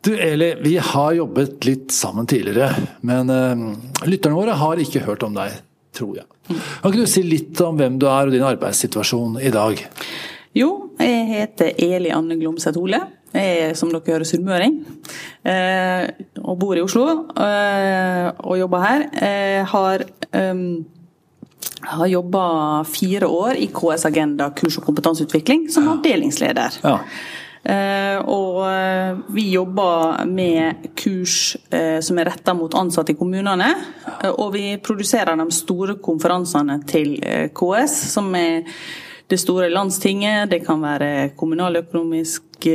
Du Eli, vi har jobbet litt sammen tidligere, men uh, lytterne våre har ikke hørt om deg, tror jeg. Kan ikke du si litt om hvem du er og din arbeidssituasjon i dag? Jo, jeg heter Eli Anne Glomseth Hole. Jeg er, som dere hører, sunnmøring. Eh, og bor i Oslo eh, og jobber her. Jeg har um, har jobba fire år i KS Agenda kurs- og kompetanseutvikling som avdelingsleder. Ja. Eh, og eh, vi jobber med kurs eh, som er retta mot ansatte i kommunene. Og vi produserer de store konferansene til KS, som er det store landstinget, det kan være kommunaløkonomisk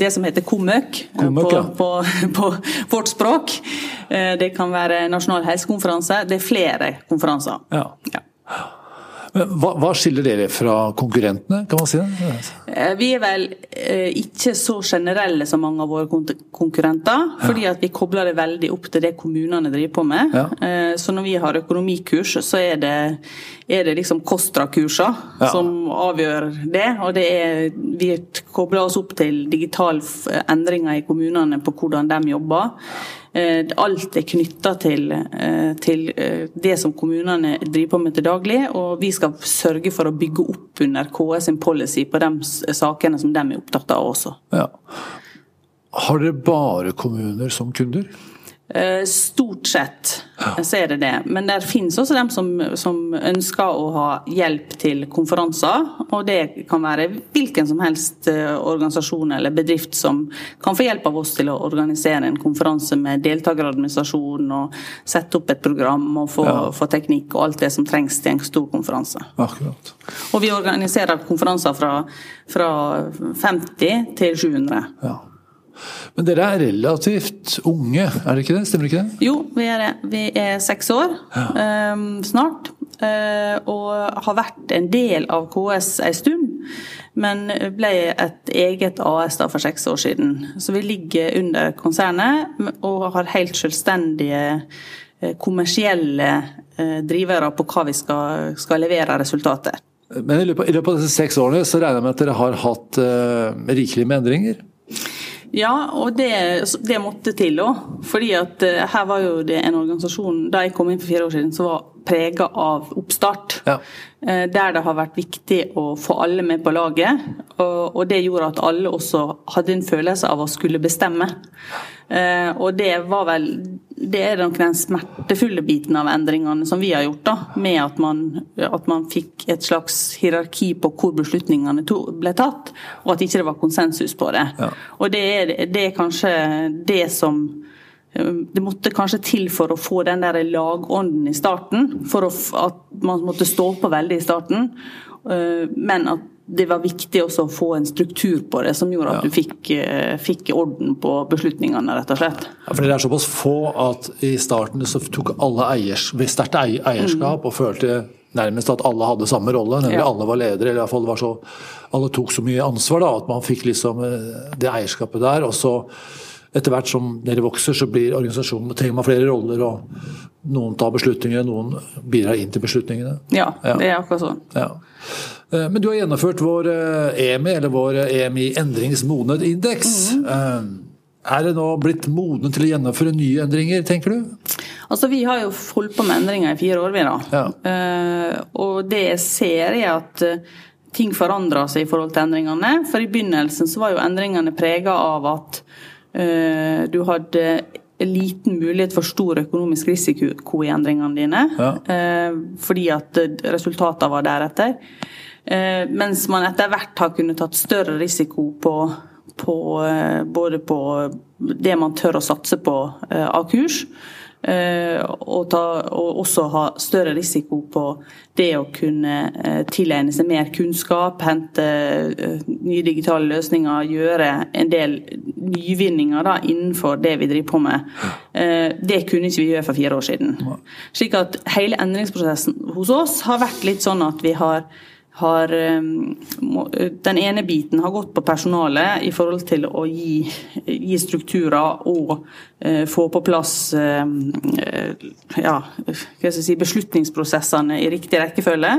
Det som heter KOMØK på, på, på vårt språk. Det kan være nasjonal helsekonferanse. Det er flere konferanser. ja. Ja. Hva, hva skiller dere fra konkurrentene, kan man si det? Eh, Vi er vel eh, ikke så generelle som mange av våre konkurrenter, fordi at vi kobler det veldig opp til det kommunene driver på med. Ja. Eh, Så når vi har økonomikurs, så er det, er det liksom KOSTRA-kurser Ja. som avgjør det. Og det er, vi kobler oss opp til digitale endringer i kommunene på hvordan de jobber. Eh, Alt er knytta til, eh, til eh, det som kommunene driver på med til daglig, og vi skal sørge for å bygge opp under KS sin policy på de sakene som de er opptatt av også. Ja. Har dere bare kommuner som kunder? Eh, Stort sett så er det det, men det finnes også dem som, som ønsker å ha hjelp til konferanser. Og det kan være hvilken som helst eh, organisasjon eller bedrift som kan få hjelp av oss til å organisere en konferanse med deltakeradministrasjon og sette opp et program og få, Ja. få teknikk og alt det som trengs til en stor konferanse. Akkurat. Og vi organiserer konferanser fra, fra 50 til 700. Ja. Men dere er relativt unge, er det ikke det? Stemmer ikke det? Jo, vi er det. Vi er seks år eh, snart. eh, og har vært en del av KS en stund. Men ble et eget AS da for seks år siden. Så vi ligger under konsernet og har helt selvstendige eh, kommersielle eh, drivere på hva vi skal, skal levere resultater. Men i løpet, i løpet av disse seks årene så regner jeg med at dere har hatt uh, rikelig med endringer? Ja, og det, det måtte til òg. Fordi at eh, her var jo det en organisasjon da jeg kom inn for fire år siden, som var prega av oppstart. Ja. Eh, Der det har vært viktig å få alle med på laget. Og, og det gjorde at alle også hadde en følelse av å skulle bestemme. Eh, Og det var vel Det er nok den smertefulle biten av endringene som vi har gjort, da. Med at man, at man fikk et slags hierarki på hvor beslutningene to, ble tatt, og at ikke det var konsensus på det. Ja. Og det er, det er kanskje det som det måtte kanskje til for å få den der lagånden i starten, for å, at man måtte stå på veldig i starten. Eh, Men at det var viktig også å få en struktur på det, som gjorde at Ja. du fikk, eh, fikk orden på beslutningene, rett og slett. Ja, for Dere er såpass få at i starten så tok alle eiers, sterkt eierskap eierskap og følte nærmest at alle hadde samme rolle, nemlig Ja. alle var ledere. eller i hvert fall var så, Alle tok så mye ansvar da, at man fikk liksom eh, det eierskapet der. og så etter hvert som dere vokser, så blir organisasjonen, trenger man flere roller. og Noen tar beslutninger, noen bidrar inn til beslutningene. Ja, Ja. det er akkurat sånn. Ja. Eh, Men du har gjennomført vår eh, EMI, eller vår eh, EMI endringsmodenhetsindeks. Mm Er det nå blitt modne til å gjennomføre nye endringer, tenker du? Altså, Vi har jo holdt på med endringer i fire år, vi da. Ja. Og det jeg ser er at ting forandrer seg i forhold til endringene. For i begynnelsen så var jo endringene prega av at du hadde liten mulighet for stor økonomisk risiko i endringene dine. Ja. fordi at resultatene var deretter. Eh, mens man etter hvert har kunnet tatt større risiko på, på eh, både på det man tør å satse på eh, av kurs, og, ta, og også ha større risiko på det å kunne tilegne seg mer kunnskap, hente nye digitale løsninger, gjøre en del nyvinninger da, innenfor det vi driver på med. Det kunne ikke vi gjøre for fire år siden. Slik at hele endringsprosessen hos oss har vært litt sånn at vi har har, um, den ene biten har gått på personalet i forhold til å gi, gi strukturer og eh, få på plass eh, eh, ja, si, beslutningsprosessene i riktig rekkefølge.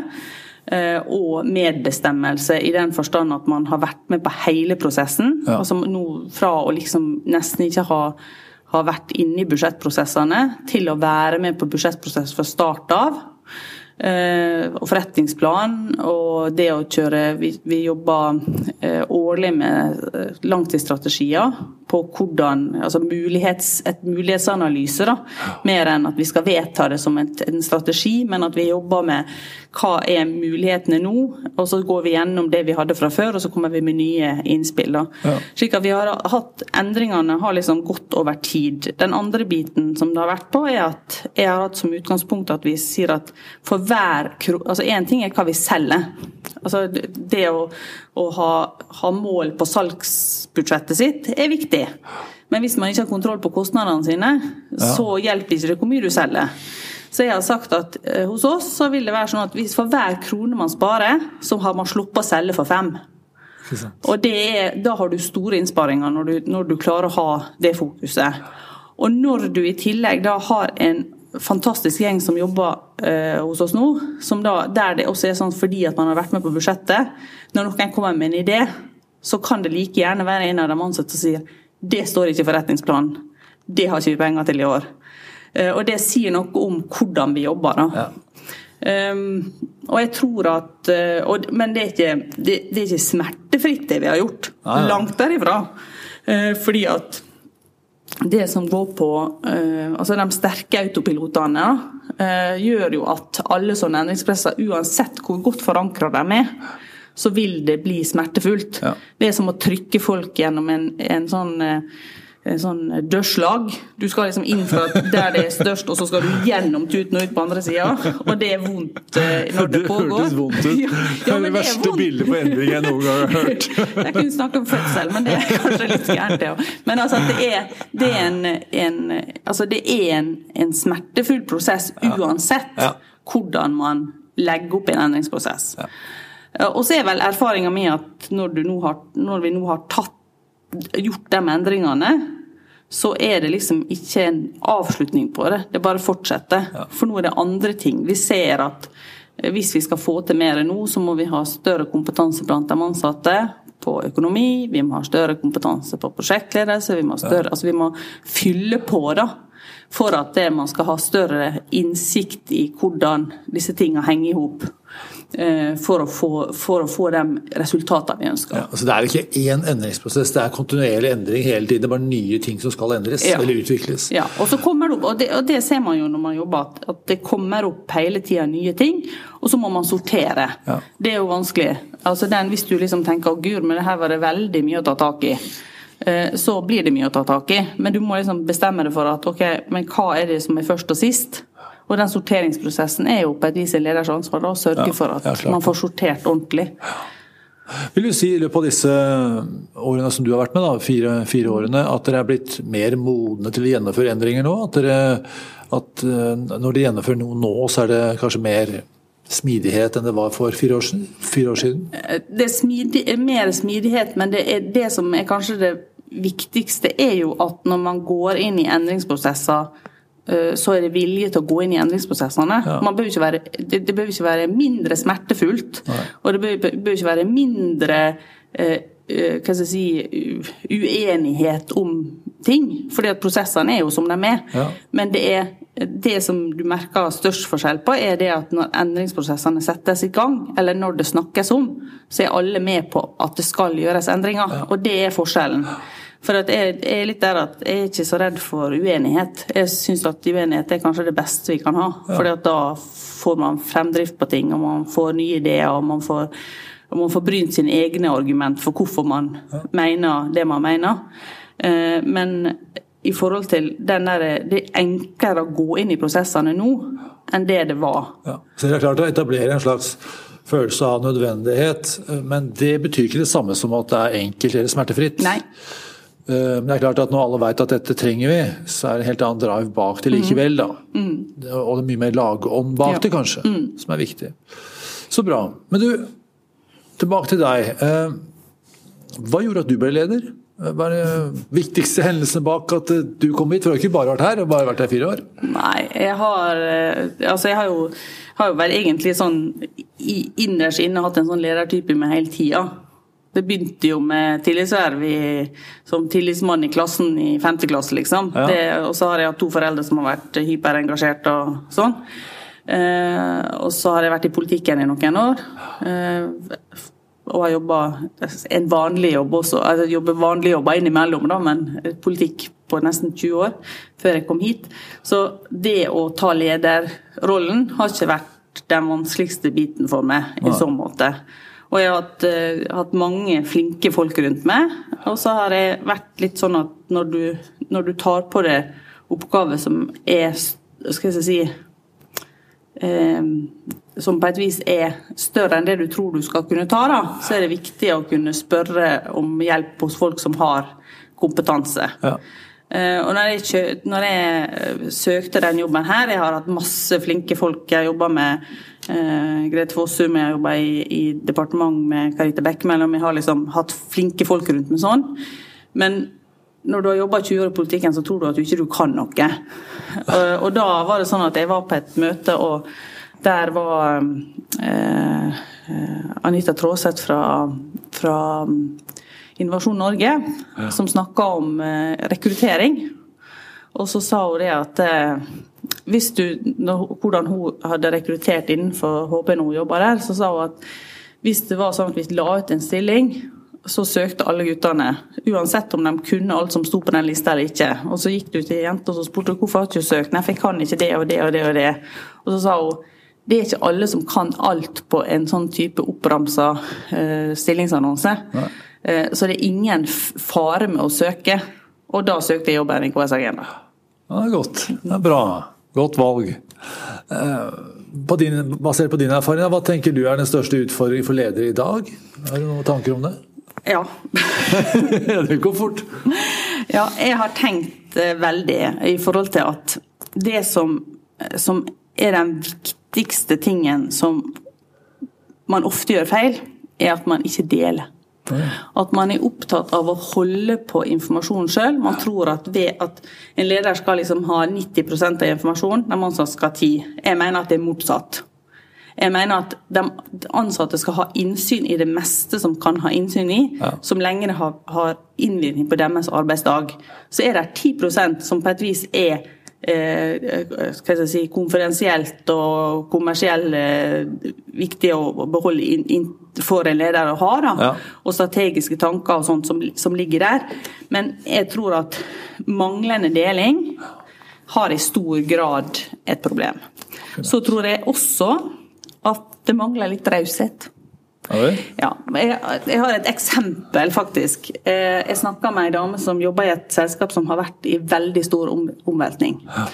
eh, og medbestemmelse i den forstand at man har vært med på hele prosessen. Ja. Altså nå fra å liksom nesten ikke ha, har vært inne i budsjettprosessene, til å være med på budsjettprosess fra start av. Eh, og forretningsplan og det å kjøre Vi, vi jobber eh, årlig med eh, langtidsstrategier på hvordan Altså mulighets, et mulighetsanalyse, da. Mer enn at vi skal vedta det som et, en strategi, men at vi jobber med hva er mulighetene nå, og så går vi gjennom det vi hadde fra før, og så kommer vi med nye innspill. da. Ja. Slik at vi har hatt Endringene har liksom gått over tid. Den andre biten som det har vært på, er at jeg har hatt som utgangspunkt at vi sier at for hver. Altså én ting er hva vi selger. Altså det å, å ha, ha mål på salgsbudsjettet sitt er viktig. Men hvis man ikke har kontroll på kostnadene sine, så hjelper ikke det hvor mye du selger. Så jeg har sagt at eh, hos oss så vil det være sånn at hvis for hver krone man sparer, så har man sluppet å selge for fem. Og det er, da har du store innsparinger når du, når du klarer å ha det fokuset. Og når du i tillegg da har en fantastisk gjeng som jobber eh, hos oss nå, som da, der det også er sånn fordi at man har vært med på budsjettet, når noen kommer med en idé, så kan det like gjerne være en av de ansatte som sier det står ikke i forretningsplanen, det har ikke vi penger til i år. Eh, og det sier noe om hvordan vi jobber. da. Um, og jeg tror at uh, og, Men det er, ikke, det, det er ikke smertefritt, det vi har gjort. Ah, ja. Langt derifra. Uh, fordi at det som går på uh, altså De sterke autopilotene uh, gjør jo at alle sånne endringspresser, uansett hvor godt forankra de er, så vil det bli smertefullt. Ja. Det er som å trykke folk gjennom en, en sånn en sånn dørslag. Du skal liksom inn fra der det er størst, og så skal du gjennom tuten og ut på andre sida. Og det er vondt eh, når det, Det pågår. hørtes vondt ut. Ja, det er det er verste bildet på endring jeg noen gang har hørt. Jeg kunne snakke om fødsel, men det er kanskje litt gærent, det òg. Men altså, at det er, det er, en, en, altså, det er en, en smertefull prosess uansett Ja. hvordan man legger opp en endringsprosess. Ja. Eh, Og så er vel erfaringa mi at når, du nå har, når vi nå har tatt, gjort de endringene, så er det liksom ikke en avslutning på det. Det bare fortsetter. For nå er det andre ting. Vi ser at eh, hvis vi skal få til mer nå, så må vi ha større kompetanse blant de ansatte på økonomi, vi må ha større kompetanse på prosjektledelse, vi må, større, ja. altså vi må fylle på da, for at det, man skal ha større innsikt i hvordan disse tingene henger i hop. Eh, For, å få- for å få de resultatene vi ønsker. Ja, altså det er jo ikke én endringsprosess, det er kontinuerlig endring hele tiden. Det er bare nye ting som skal endres Ja. eller utvikles. Ja, og så kommer det opp, og det, og det ser man jo når man jobber, at, at det kommer opp hele tida nye ting, og så må man sortere. Ja. Det er jo vanskelig. Altså den, hvis du liksom tenker at gud, men det her var det veldig mye å ta tak i, eh, så blir det mye å ta tak i. Men du må liksom bestemme deg for at ok, men hva er det som er først og sist? Og den sorteringsprosessen er jo på et vis en leders ansvar å sørge for at klart. man får sortert ordentlig. Vil du si i løpet av disse årene som du har vært med, da, fire, fire årene, at dere er blitt mer modne til å gjennomføre endringer nå? At, dere, at eh, når dere gjennomfører noe nå, så er det kanskje mer smidighet enn det var for fire år, fire år siden? det er smidig, er mer smidighet, men det, er det som er kanskje det viktigste, er jo at når man går inn i endringsprosesser, eh, så er det vilje til å gå inn i endringsprosessene. Man bør være, det, det bør ikke være mindre smertefullt, og det bør, bør ikke være mindre eh, eh, hva skal jeg si, uenighet om ting. fordi at prosessene er jo som de er. Ja. Men det er det som du merker størst forskjell på, er det at når endringsprosessene settes i gang, eller når det snakkes om, så er alle med på at det skal gjøres endringer. Og det er forskjellen. For jeg, jeg er litt der at jeg er ikke så redd for uenighet. Jeg syns at uenighet er kanskje det beste vi kan ha. For da får man fremdrift på ting, og man får nye ideer, og man får, og man får brynt sine egne argument for hvorfor man mener det man mener. Eh, Men i forhold til den der, det er enklere å gå inn i prosessene nå enn det det var. Ja. Så dere har klart å etablere en slags følelse av nødvendighet, eh, men det betyr ikke det samme som at det er enkelt eller smertefritt. Nei. Eh, Men det er klart at når alle vet at dette trenger vi, så er det en helt annen drive bak det likevel. da. Mm. Og det er mye mer lagånd bak Mm. Ja. det, kanskje, som er viktig. Så bra. Men du, tilbake til deg. Eh, Hva gjorde at du ble leder? Hva er de viktigste hendelsene bak at du kom hit? For Du har ikke bare vært her, du har bare vært her fire år? Nei, jeg har Altså, jeg har jo, har jo vel egentlig sånn innerst inne hatt en sånn ledertype med hele tida. Det begynte jo med tillitsverv som tillitsmann i klassen i femte klasse, liksom. Ja. og så har jeg hatt to foreldre som har vært hyperengasjert og sånn. Eh, og så har jeg vært i politikken i noen år. Eh, og har jobba en vanlig jobb også. Altså, jobber vanlige jobber innimellom, da, men politikk på nesten 20 år før jeg kom hit. Så det å ta lederrollen har ikke vært den vanskeligste biten for meg i så måte. Og jeg har hatt, uh, hatt, mange flinke folk rundt meg. Og så har jeg vært litt sånn at når du, når du tar på deg oppgaver som er Skal jeg si uh, Som på et vis er større enn det du tror du skal kunne ta, da, så er det viktig å kunne spørre om hjelp hos folk som har kompetanse. Ja. Uh, og når jeg, når jeg, søkte den jobben her, jeg har hatt masse flinke folk. Jeg har jobba med Eh, Grete Fossum, jeg jobba i, i departement med Karita Bekkemellom. Vi har liksom hatt flinke folk rundt med sånn. Men når du har jobba 20 år i politikken, så tror du at du ikke du kan noe. Og, og da var det sånn at jeg var på et møte, og der var eh, Anita Tråseth fra, fra Innovasjon Norge, ja. som snakka om rekruttering. Og så sa hun det at hvis du, hvordan hun hadde rekruttert innenfor HP når hun jobba der, så sa hun at hvis det var sånn at vi la ut en stilling, så søkte alle guttene, uansett om de kunne alt som sto på den lista eller ikke. Og så gikk du til jenta og spurte hvorfor har du ikke søkt. Nei, for jeg kan ikke det og det og det og det. Og så sa hun det er ikke alle som kan alt på en sånn type oppramsa uh, stillingsannonse. Uh, så det er ingen fare med å søke. Og da søkte jeg jobben i KS Agenda. Ja, det er godt. Det er bra. Godt valg. Eh, på din, basert på din erfaring, hva tenker du er den største utfordringen for ledere i dag? Har du noen tanker om det? Ja. det går fort. Ja, jeg har tenkt eh, veldig i forhold til at det som, som er den viktigste tingen som man ofte gjør feil, er at man ikke deler. At man er opptatt av å holde på informasjonen sjøl. Man tror at ved at en leder skal liksom ha 90% av informasjonen, de ansatte skal ha 10 Jeg mener at det er motsatt. Jeg mener at de ansatte skal ha innsyn i det meste som kan ha innsyn i, ja. som lenge det har, har innvirkning på deres arbeidsdag. Så er det 10% som på et vis er eh, si, konferensielt og kommersielt eh, viktig å beholde inn, inn for en leder å ha, da, ja. og strategiske tanker og sånt som, som, ligger der. Men jeg tror at manglende deling har i stor grad et problem. Så tror jeg også at det mangler litt raushet. Ja, jeg, jeg, har et eksempel, faktisk. Eh, jeg snakka med ei dame som jobber i et selskap som har vært i veldig stor om, omveltning. Ja.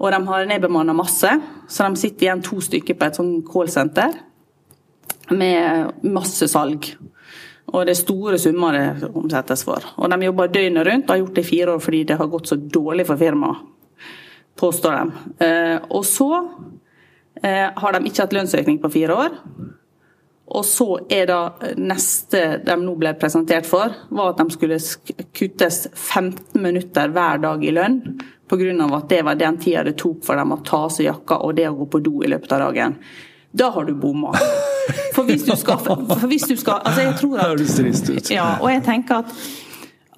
Og de har nedbemanna masse, så de sitter igjen to stykker på et sånn callsenter med masse salg. Og det er store summer det omsettes for. Og de jobber døgnet rundt og har gjort det i fire år fordi det har gått så dårlig for firmaet, påstår de. Eh, og så eh, har de ikke hatt lønnsøkning på fire år. Og så er da neste de nå ble presentert for, var at de skulle kuttes 15 minutter hver dag i lønn. Pga. at det var den tida det tok for dem å ta av seg jakka og det å gå på do i løpet av dagen. Da har du bomma. For hvis du skal, hvis du skal altså jeg tror at, ja, Og jeg tenker at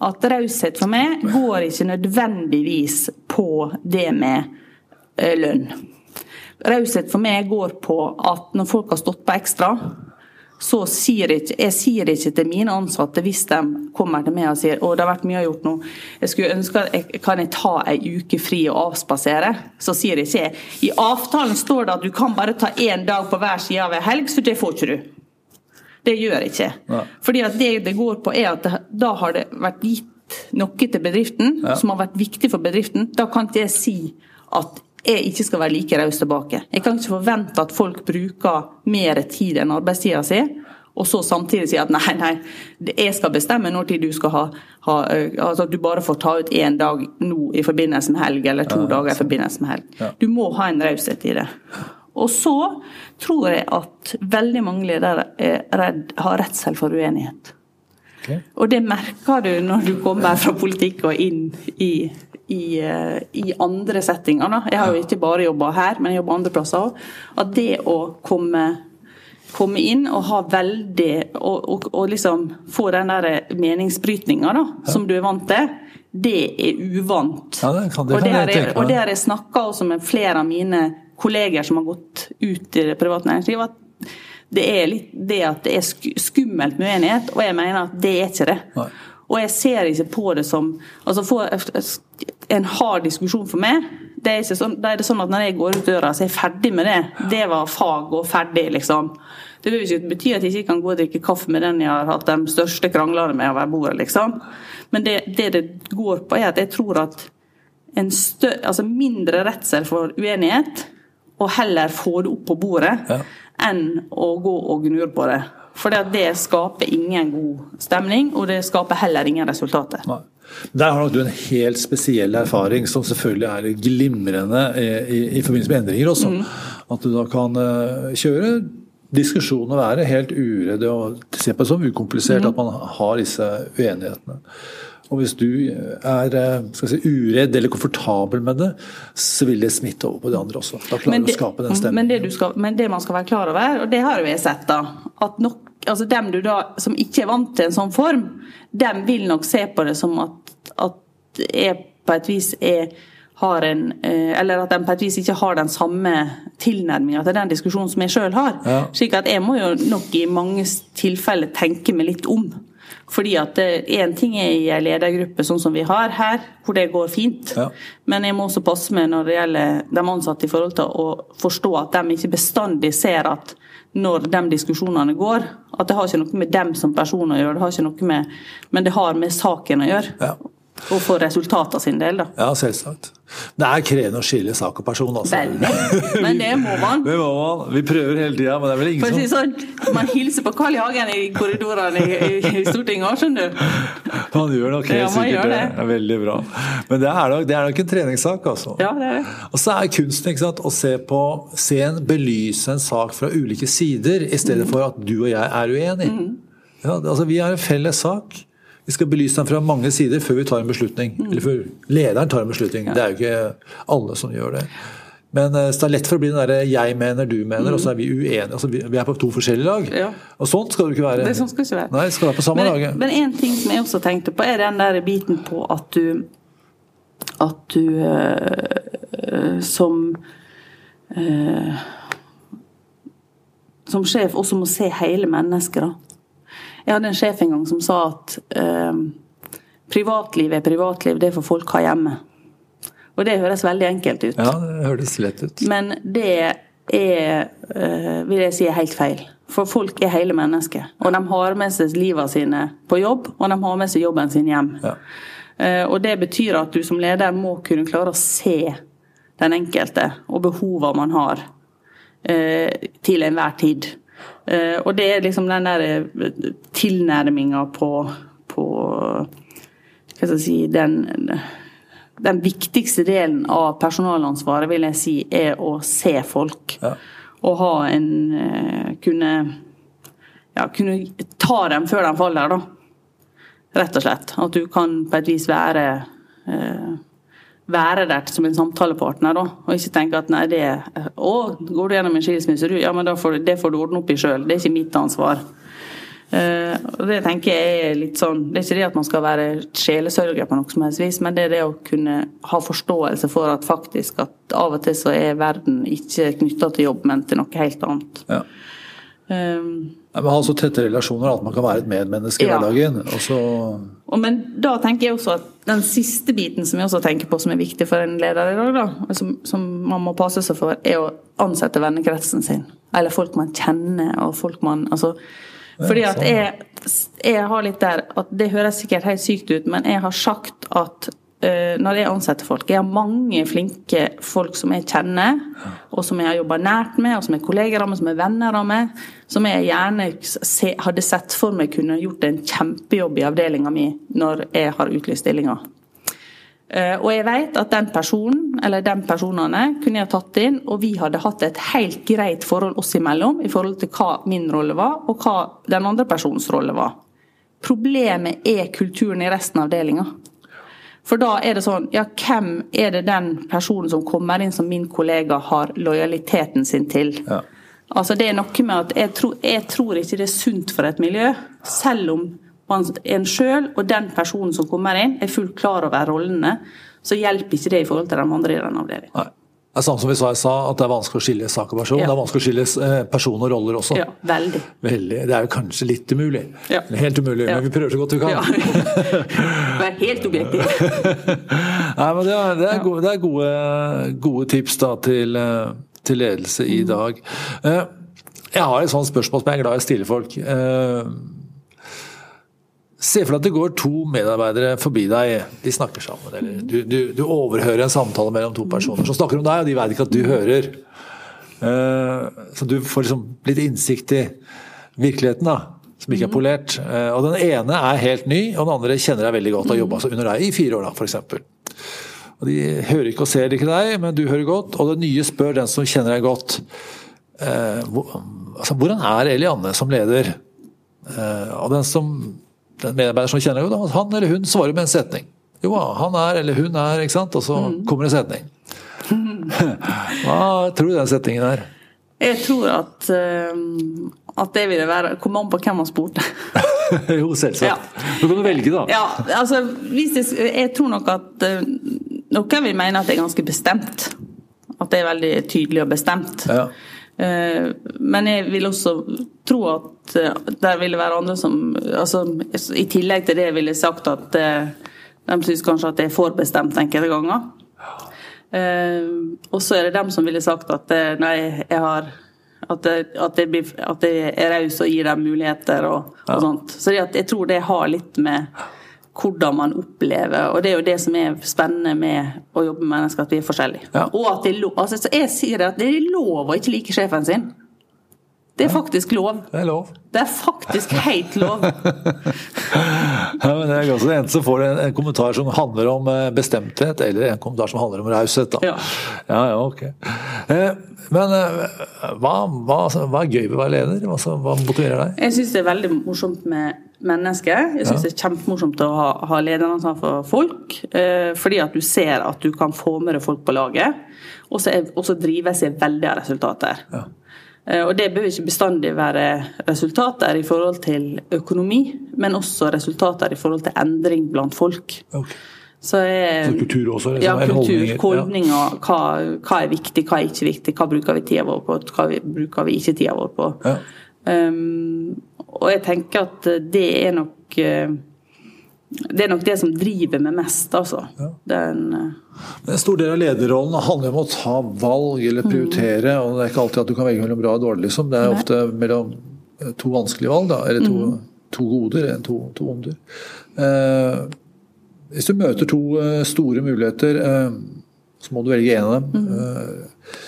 at raushet for meg går ikke nødvendigvis på det med eh, lønn. Raushet for meg går på at når folk har stått på ekstra, så sier jeg ikke, jeg sier ikke til mine ansatte hvis de kommer til meg og sier å det har vært mye gjort nå, jeg skulle ønske at jeg, kan jeg ta ei uke fri og avspasere. Så sier jeg ikke I avtalen står det at du kan bare ta én dag på hver side av ei helg, så det får ikke du. Det gjør jeg ikke. Ja. Fordi at det det går på er at det, da har det vært gitt noe til bedriften ja. som har vært viktig for bedriften. Da kan ikke jeg si at jeg ikke skal være like raus tilbake. Jeg kan ikke forvente at folk bruker mer tid enn arbeidstida si, og så samtidig si at nei, nei, jeg skal bestemme når tid du skal ha, ha altså at du bare får ta ut én dag nå i forbindelse med helg, eller to ja, dager i forbindelse med helg. Du må ha en raushet i det. Og så tror jeg at veldig mange ledere redd, har redsel for uenighet. Okay. Og det merker du når du kommer fra politikk og inn i, i, eh, i andre settinger. Da. Jeg har jo ikke bare jobba her, men jeg jobber andre plasser òg. At det å komme, komme inn og ha veldig Og, og, og liksom få den der meningsbrytninga ja. som du er vant til, det er uvant. Ja, det kan, det og, det har jeg, og det har jeg snakka med flere av mine kolleger som har gått ut i det private næringslivet. at det er litt det at det er skummelt med uenighet, og jeg mener at det er ikke det. Nei. Og jeg ser ikke på det som altså for En hard diskusjon for meg, det er sånn, da er det sånn at når jeg går ut døra, så er jeg ferdig med det. Det var fag og ferdig, liksom. Det vil ikke bety at jeg ikke kan gå og drikke kaffe med den jeg har hatt de største kranglene med over bordet, liksom. Men det, det, det går på, er at jeg tror at en større, altså mindre redsel for uenighet, og heller få det opp på bordet, Ja. Enn å gå og gnure på det. For det skaper ingen god stemning, og det skaper heller ingen resultater. Nei. Der har nok du en helt spesiell erfaring, som selvfølgelig er glimrende i, i, i forbindelse med endringer også. Mm. At du da kan eh, kjøre diskusjon og være helt uredd og se på det som ukomplisert Mm. at man har disse uenighetene. Og hvis du er eh, skal si, uredd eller komfortabel med det, så vil det smitte over på de andre også. Da klarer Men du å skape den men, stemningen. det du skal, men det man skal være klar over, og det har vi sett, da at nok, altså dem du da, som ikke er vant til en sånn form, dem vil nok se på det som at, at jeg på et vis er har en, eh, eller at de på et vis ikke har den samme tilnærminga til den diskusjonen som jeg sjøl har. Ja. Slik at jeg må jo nok i mange tilfeller tenke meg litt om. Fordi at én ting er i en ledergruppe sånn som vi har her, hvor det går fint. Ja. Men jeg må også passe meg når det gjelder de ansatte i forhold til å forstå at de ikke bestandig ser at når de diskusjonene går, at det har ikke noe med dem som person å gjøre, det har ikke noe med, men det har med saken å gjøre. Ja. Og for resultatene sin del, da. Ja, selvsagt. Det er krevende å skille sak og person, altså. Veldig. Men det må man. Det må man. Vi prøver hele tida, men det er vel For å ingen si som sånn, Man hilser på Carl I. Hagen i korridorene i, i, Stortinget òg, skjønner du. Man gjør nok helt Ja, sikkert det. det. er veldig bra. Men det er nok, det er nok en treningssak, altså. Ja, det er det. Og så er kunsten ikke sant, å se på se en, belyse en sak fra ulike sider, i stedet for at du og jeg er uenige. Ja, altså, vi har en felles sak. Vi skal belyse den fra mange sider før vi tar en beslutning. Eller før lederen tar en beslutning. Det er jo ikke alle som gjør det. Men eh, så det er lett for å bli den derre 'jeg mener, du mener', og så er vi uenige. Altså, vi, er på to forskjellige lag. Ja. Og sånn skal det ikke være. Det sånn skal ikke være. Nei, skal være på samme men, laget. Men en ting som jeg også tenkte på, er den der biten på at du At du eh, som eh, Som sjef også må se hele mennesket, da. Jeg hadde en sjef en gang som sa at eh, privatliv er privatliv, det får folk ha hjemme. Og det høres veldig enkelt ut. Ja, det høres lett ut. Men det er, eh, vil jeg si, er helt feil. For folk er hele mennesker. Og de har med seg livet sine på jobb, og de har med seg jobben sin hjem. Ja. Eh, Og det betyr at du som leder må kunne klare å se den enkelte og behovene man har eh, til enhver tid. Eh, Og det er liksom den der tilnærminga på, på Hva skal jeg si den, den viktigste delen av personalansvaret, vil jeg si, er å se folk. Ja. Og ha en eh, Kunne, ja, kunne ta dem før de faller, da. Rett og slett. At du kan på et vis være eh, være der som en samtalepartner, da. Og ikke tenke at nei, det Å, går du gjennom en skilsmisse, du? Ja, men får, det får du ordne opp i sjøl. Det er ikke mitt ansvar. Uh, og det tenker jeg er litt sånn Det er ikke det at man skal være sjelesørger på noe som helst vis, men det er det å kunne ha forståelse for at faktisk at av og til så er verden ikke knytta til jobb, men til noe helt annet. Ja. Eh, Nei, men Ha så tette relasjoner at man kan være et medmenneske i Ja. hverdagen. Og så Og men da tenker jeg også at den siste biten som jeg også tenker på som er viktig for en leder i dag, da, som, som man må passe seg for, er å ansette vennekretsen sin. Eller folk man kjenner, og folk man Altså. Fordi at jeg, jeg har litt der at Det høres sikkert helt sykt ut, men jeg har sagt at når jeg ansetter folk Jeg har mange flinke folk som jeg kjenner, og som jeg har jobba nært med, og som er kolleger av meg, som er venner av meg, som jeg gjerne hadde sett for meg kunne gjort en kjempejobb i avdelinga mi når jeg har utlyst stillinger. Eh, Og jeg vet at den personen, eller de personene, kunne jeg tatt inn, og vi hadde hatt et helt greit forhold oss imellom i forhold til hva min rolle var, og hva den andre personens rolle var. Problemet er kulturen i resten av avdelinga. For da er det sånn, ja, hvem er det den personen som kommer inn som min kollega har lojaliteten sin til? Ja. Altså Det er noe med at jeg tror, jeg tror, ikke det er sunt for et miljø, selv om man, en sjøl og den personen som kommer inn, er fullt klar over rollene, så hjelper ikke det i forhold til de andre i den avdelingen. Det er samme som vi sa, jeg sa, at det er vanskelig å skille sak og person. Ja. Det er vanskelig å skille eh, person og roller også. Ja, veldig. veldig. Det er jo kanskje litt umulig. Ja. Helt umulig, men vi prøver så godt vi kan. Ja. Vær helt objektiv. Nei, men det er, det er, gode, det er gode, gode, tips da, til, eh, til ledelse i mm. dag. Eh, jeg har et sånt spørsmål som jeg er glad i å stille folk. Se for deg at det går to medarbeidere forbi deg, de snakker sammen. Eller du, du, du, overhører en samtale mellom to personer som snakker om deg, og de vet ikke at du hører. Uh, så du får liksom litt innsikt i virkeligheten, da, som ikke er polert. Uh, og den ene er helt ny, og den andre kjenner deg veldig godt og har jobba under deg i fire år, da, f.eks. Og de hører ikke og ser ikke deg, men du hører godt, og den nye spør den som kjenner deg godt. Hvor, altså, hvordan er Elianne som leder? og den som den medarbeider som kjenner jo at han eller hun svarer med en setning. Jo, han er eller hun er, ikke sant. Og så mm. kommer en setning. Hva tror du den setningen er? Jeg tror at, uh, at det ville være Komme an på hvem man spurte. jo, selvsagt. Ja. Du kan velge, da. Ja, altså, jeg, jeg, tror nok at uh, noen vil mene at det er ganske bestemt. At det er veldig tydelig og bestemt. Ja. Eh, men jeg vil også tro at eh, det ville være andre som altså, I tillegg til det ville jeg sagt at eh, de syns kanskje at det er for bestemt enkelte ganger. Og så er det dem som ville sagt at nei, jeg har at, det, at, jeg, blir, at jeg er raus og gir dem muligheter og, og sånt. Så jeg tror det har litt med hvordan man opplever. Og det er jo det som er spennende med å jobbe med mennesker, at vi er forskjellige. Ja. Og at det altså, altså, jeg sier at det er lov å ikke like sjefen sin. Det er faktisk lov. Det er lov. Det er faktisk helt lov. ja, men det er også En som får en, en, kommentar som handler om eh, bestemthet, eller en kommentar som handler om raushet. Ja. ja, ja, ok. Eh, men eh, hva, hva, hva, er gøy ved å være leder? Hva, hva motiverer deg? Jeg syns det er veldig morsomt med mennesker. Jeg syns ja. det er kjempemorsomt å ha, ha lederansvar for folk. Eh, fordi at du ser at du kan få med deg folk på laget. Og så drives jeg veldig av resultater. Ja. Eh, og Det bør ikke bestandig være resultater i forhold til økonomi, men også resultater i forhold til endring blant folk. Okay. Så, jeg, så kultur også? Liksom, ja, kultur, holdninger. Hva, hva, er viktig, hva er ikke viktig, hva bruker vi tida vår på, hva bruker vi ikke tida vår på. Ja. Um, og jeg tenker at det er nok uh, det er nok det som driver meg mest, altså. Ja. Den, en stor del av lederrollen handler om å ta valg eller prioritere. Mm. og Det er ikke alltid at du kan velge mellom bra og dårlig. Liksom. Det er Nei. ofte mellom eh, to vanskelige valg, da, eller to, mm. to goder eller to, to onder. Eh, hvis du møter to eh, store muligheter, eh, så må du velge en av dem. Mm. Eh,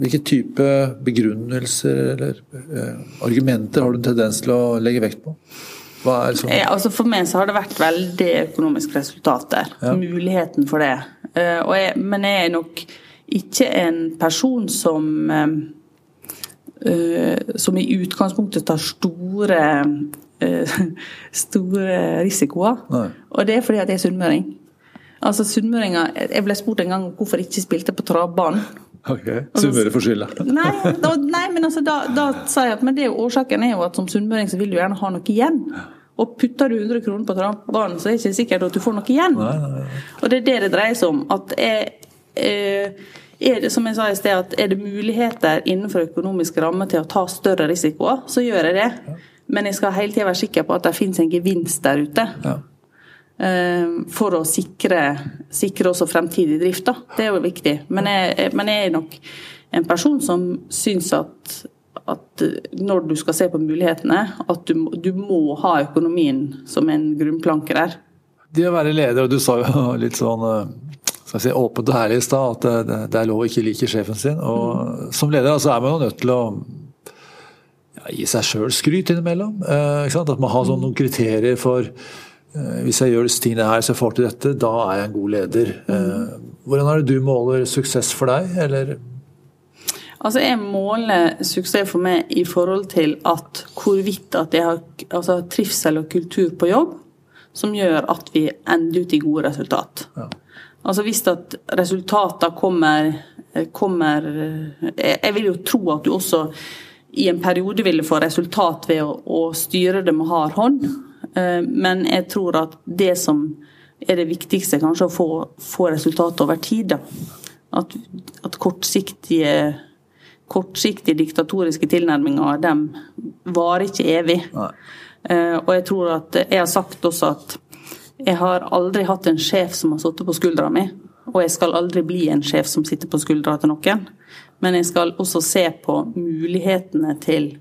hvilke type begrunnelser eller eh, argumenter har du en tendens til å legge vekt på? Sånn? Ja, altså for meg så har det vært veldig økonomiske resultater. Ja. Muligheten for det. Uh, jeg, men jeg er nok ikke en person som uh, som i utgangspunktet tar store uh, store risikoer. Nei. Og det er fordi at jeg er sunnmøring. Altså sunnmøringer Jeg ble spurt en gang hvorfor jeg ikke spilte på travbanen. Ok, Sunnmøre får skylda. nei, nei, men altså, da, da sa jeg at men det er jo årsaken er jo at som sunnmøring så vil du gjerne ha noe igjen. Og putter du 100 kroner på trampebanen, så er det ikke sikkert at du får noe igjen. Nei, nei, nei. Og det er det det dreier seg om. at jeg, eh, er det, som jeg sa i sted, at er det muligheter innenfor økonomisk ramme til å ta større risikoer, så gjør jeg det. Ja. Men jeg skal hele tida være sikker på at det finnes en gevinst der ute. Ja. Eh, for å sikre, sikre, også fremtidig drift. Da. Det er jo viktig. Men jeg, men jeg er nok en person som syns at, at når du skal se på mulighetene, at du, du må ha økonomien som en grunnplanke der. Det å være leder, og du sa jo litt sånn eh, skal si, åpent og ærlig i stad, at det, det, er lov å ikke like sjefen sin. Og mm. Som leder altså, er man jo nødt til å ja, gi seg sjøl skryt innimellom. Eh, at man har sånn, noen kriterier for Eh, hvis jeg gjør disse tingene her så jeg får til dette, da er jeg en god leder. Eh, hvordan er det du måler suksess for deg, eller? Altså, Jeg måler suksess for meg i forhold til at hvorvidt at jeg har altså, trivsel og kultur på jobb som gjør at vi ender ut i gode resultat. Ja. Altså Hvis at resultatene kommer, kommer Jeg vil jo tro at du også i en periode ville få resultat ved å, å styre det med hard hånd. Eh, men jeg tror at det som er det viktigste, kanskje å få, få resultat over tid. At, at kortsiktige, kortsiktige diktatoriske tilnærminger de varer ikke evig. Eh, og jeg tror at jeg har sagt også at jeg har aldri hatt en sjef som har sittet på skuldra mi. Og jeg skal aldri bli en sjef som sitter på skuldra til noen. Men jeg skal også se på mulighetene til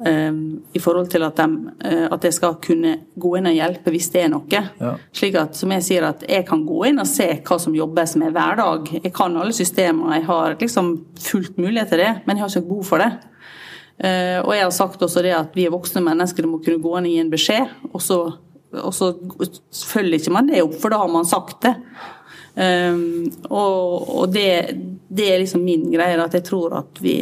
i forhold til at, de, uh, at, jeg skal kunne gå inn og hjelpe hvis det er noe. Ja. Slik at, som jeg sier, at jeg kan gå inn og se hva som jobbes med hver dag. Jeg kan alle systemer, jeg har liksom fullt mulighet til det, men jeg har ikke behov for det. Uh, og jeg har sagt også det at vi er voksne mennesker, det må kunne gå inn og gi en beskjed. Og så, og så følger ikke man det opp, for da har man sagt det. Um, og, og det, det, er liksom min greie, at jeg tror at vi,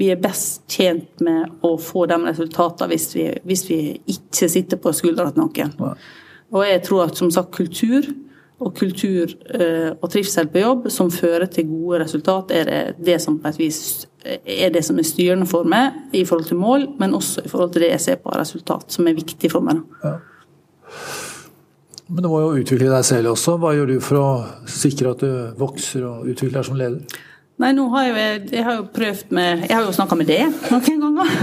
vi er best tjent med å få de resultatene hvis vi, hvis vi ikke sitter på skuldra til noen. Ja. Og jeg tror at som sagt kultur og kultur uh, og trivsel på jobb som fører til gode resultat, er det, det som på et vis er det som er styrende for meg i forhold til mål, men også i forhold til det jeg ser på resultat, som er viktig for meg. Ja. Men du må jo utvikle deg selv også. Hva gjør du for å sikre at du vokser og utvikler deg som leder? Nei, nå har jeg, jeg har jo prøvd med Jeg har jo snakka med det noen ganger.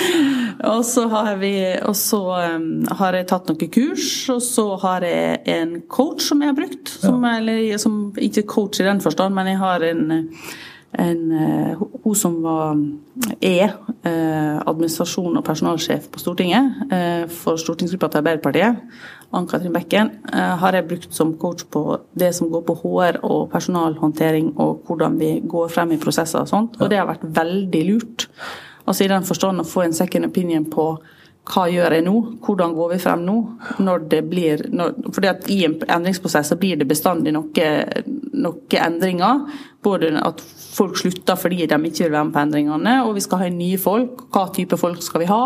og så har vi Og så um, har jeg tatt noen kurs, og så har jeg en coach som jeg har brukt. Som, ja. eller, som ikke coach i den forstand, men jeg har en en, uh, hun som var, er uh, administrasjon- og personalsjef på Stortinget uh, for stortingsgruppa til Arbeiderpartiet. Ann-Katrin Bekken eh, har jeg brukt som coach på det som går på HR og personalhåndtering og hvordan vi går frem i prosesser og sånt. Og det har vært veldig lurt. Altså i den forstand å få en second opinion på hva gjør jeg nå, hvordan går vi frem nå? Når det blir, når, fordi at I en endringsprosess så blir det bestandig noen noe endringer. Både at folk slutter fordi de ikke vil være med på endringene, og vi skal ha nye folk. Hva type folk skal vi ha?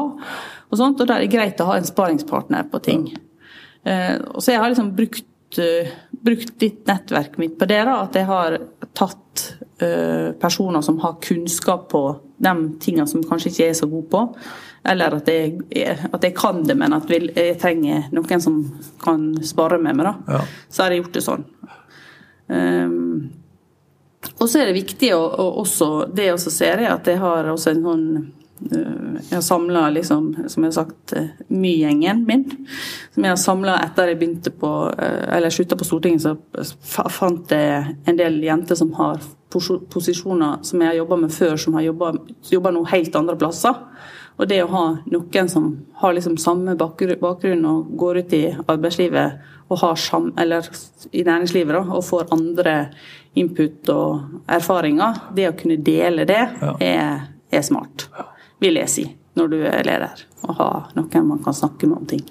Og sånt, og Da er det greit å ha en sparingspartner på ting. Ja. Eh, og så jeg har liksom brukt, eh, brukt litt nettverket mitt på det. da, At jeg har tatt uh, personer som har kunnskap på de tingene som kanskje ikke er så god på. Eller at jeg, at jeg kan det, men at jeg trenger noen som kan spare med meg. da. Ja. Så har jeg gjort det sånn. Um, og så er det viktig å, å også Det jeg også ser, er at jeg har også en sånn Eh, jeg har samla, liksom, som jeg har sagt, eh, My-gjengen min. Som jeg har samla etter jeg begynte på eh, Eller slutta på Stortinget, så fant jeg en del jenter som har posisjoner som jeg har jobba med før, som har jobba noe helt andre plasser. Og det å ha noen som har liksom samme bakgrunn og går ut i arbeidslivet og har sam, eller i næringslivet da, og får andre input og erfaringer, det å kunne dele det, er, er smart. Vil jeg si, når du er leder. Å ha noen man kan snakke med om ting.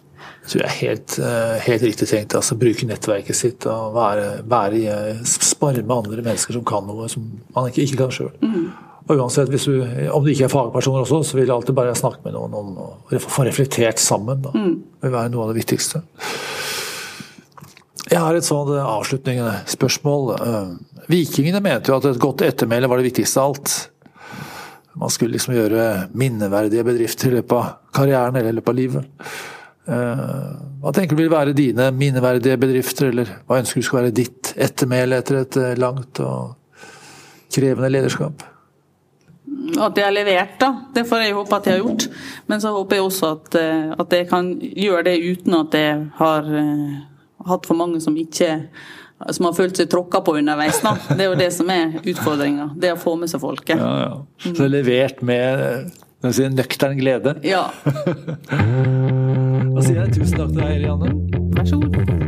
Jeg tror jeg er helt, eh, helt riktig tenkt. altså Bruke nettverket sitt og være, være, spare med andre mennesker som kan noe som man ikke, ikke kan sjøl. Mm. Og uansett, du, Om du ikke er fagpersoner også, så vil jeg alltid bare snakke med noen om å få reflektert sammen. Da. Mm. Det vil være noe av det viktigste. Jeg har et sånt avslutningende spørsmål. Eh, vikingene mente jo at et godt ettermæle var det viktigste av alt man skulle liksom gjøre minneverdige bedrifter i løpet av karrieren eller i løpet av livet. Eh, hva tenker du vil være dine minneverdige bedrifter, eller hva ønsker du skal være ditt ettermæle etter et eh, langt og krevende lederskap? At jeg har levert, da. Det får jeg håpe at jeg har gjort. Men så håper jeg også at, eh, at jeg kan gjøre det uten at jeg har hatt for mange som ikke som har følt seg tråkka på underveis. Da. Det er jo det som er utfordringa. Det å få med seg folket. Ja, ja. Så det er levert med si, nøktern glede? Ja. da sier jeg tusen takk til deg, Eliane. Vær så god.